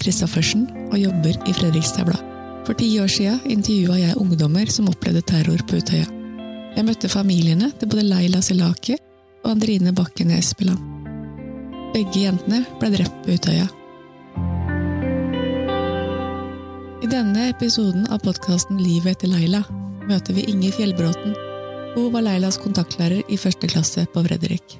Christoffersen og jobber i Fredrikstad Blad. For ti år siden intervjua jeg ungdommer som opplevde terror på Utøya. Jeg møtte familiene til både Leila Selaki og Andrine Bakken Espeland. Begge jentene ble drept på Utøya. I denne episoden av podkasten Livet etter Leila møter vi Inger Fjellbråten. Hun var Leilas kontaktlærer i første klasse på Fredrik.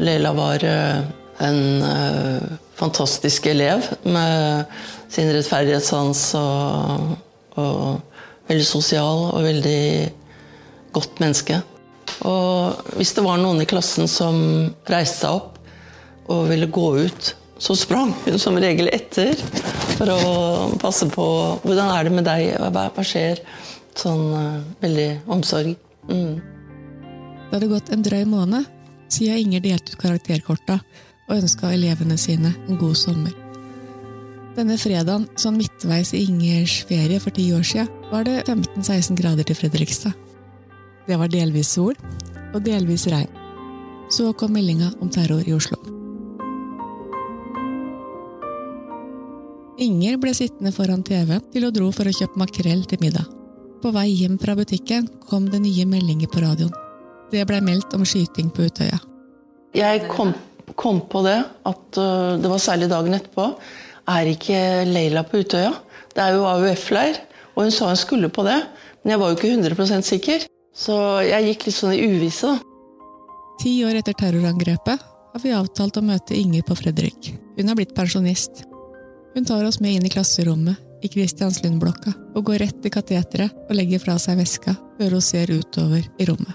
Leila var eh, en uh, fantastisk elev med sin rettferdighetssans og, og veldig sosial og veldig godt menneske. Og hvis det var noen i klassen som reiste seg opp og ville gå ut, så sprang hun som regel etter for å passe på hvordan er det med deg, hva, skjer? Sånn uh, veldig omsorg. Mm. Det hadde gått en drøy måned siden Inger delte ut karakterkorta og ønska elevene sine en god sommer. Denne fredagen, sånn midtveis i Ingers ferie for ti år siden, var det 15-16 grader til Fredrikstad. Det var delvis sol og delvis regn. Så kom meldinga om terror i Oslo. Inger ble sittende foran TV til hun dro for å kjøpe makrell til middag. På vei hjem fra butikken kom det nye meldinger på radioen. Det blei meldt om skyting på Utøya. Jeg kom, kom på det, at uh, det var særlig dagen etterpå. Er ikke Leila på Utøya? Det er jo AUF-leir. Og hun sa hun skulle på det, men jeg var jo ikke 100% sikker. Så jeg gikk litt sånn i uvisse, da. Ti år etter terrorangrepet har vi avtalt å møte Inger på Fredrik. Hun har blitt pensjonist. Hun tar oss med inn i klasserommet i Kristianslundblokka og går rett til kateteret og legger fra seg veska før hun ser utover i rommet.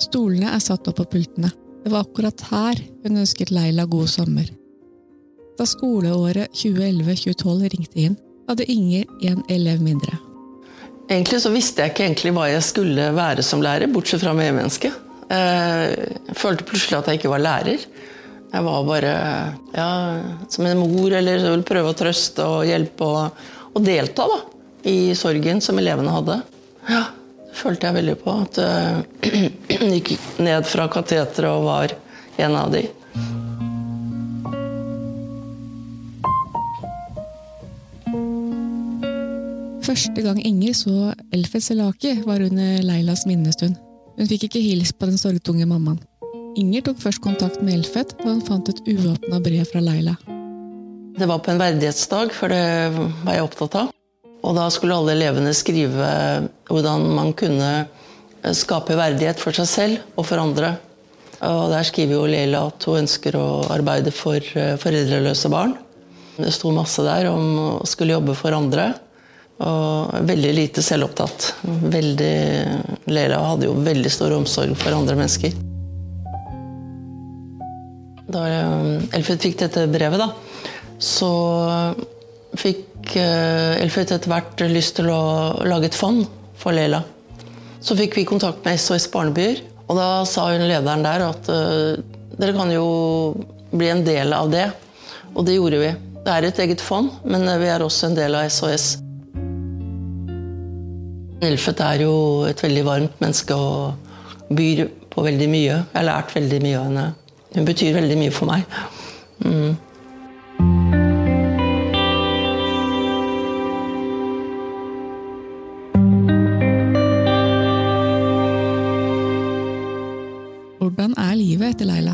Stolene er satt opp på pultene. Det var akkurat her hun ønsket Leila god sommer. Da skoleåret 2011-2012 ringte inn, hadde Inger en elev mindre. Egentlig så visste jeg ikke egentlig hva jeg skulle være som lærer, bortsett fra medmenneske. Jeg følte plutselig at jeg ikke var lærer. Jeg var bare ja, som en mor, eller ville prøve å trøste og hjelpe og, og delta da, i sorgen som elevene hadde. Ja, følte jeg veldig på. At jeg uh, gikk ned fra kateteret og var en av de. Første gang Inger så Elfet Selaki, var under Leilas minnestund. Hun fikk ikke hilst på den sorgtunge mammaen. Inger tok først kontakt med Elfet da hun fant et uåpna brev fra Leila. Det var på en verdighetsdag, for det var jeg opptatt av. Og da skulle alle elevene skrive hvordan man kunne skape verdighet for seg selv og for andre. Og der skriver jo Leila at hun ønsker å arbeide for foreldreløse barn. Det sto masse der om å skulle jobbe for andre. Og veldig lite selvopptatt. Veldig, Leila hadde jo veldig stor omsorg for andre mennesker. Da Elfrid fikk dette brevet, da, så fikk Elfrid etter hvert lyst til å lage et fond for Leila. Så fikk vi kontakt med SOS Barnebyer, og da sa hun lederen der at dere kan jo bli en del av det. Og det gjorde vi. Det er et eget fond, men vi er også en del av SOS. Elfet er jo et veldig varmt menneske og byr på veldig mye. Jeg har lært veldig mye av henne. Hun betyr veldig mye for meg. Mm. Hvordan er livet etter Leila?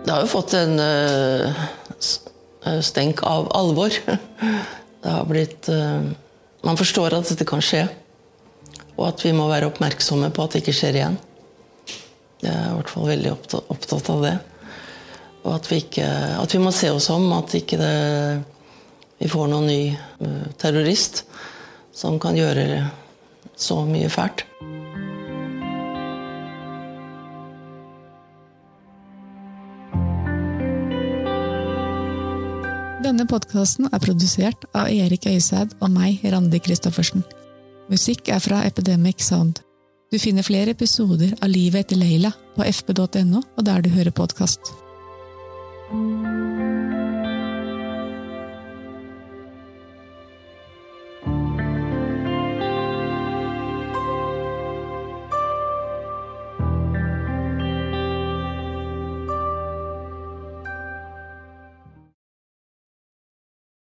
Det har jo fått en uh, stenk av alvor. Det har blitt uh, Man forstår at dette kan skje. Og at vi må være oppmerksomme på at det ikke skjer igjen. Jeg er i hvert fall veldig opptatt av det. Og at vi, ikke, at vi må se oss om, at ikke det, vi får noen ny terrorist som kan gjøre så mye fælt. Denne podkasten er produsert av Erik Øysæd og meg, Randi Christoffersen. Musikk er fra Epidemic Sound. Du finner flere episoder av Livet etter Leila på fb.no og der du hører podkast.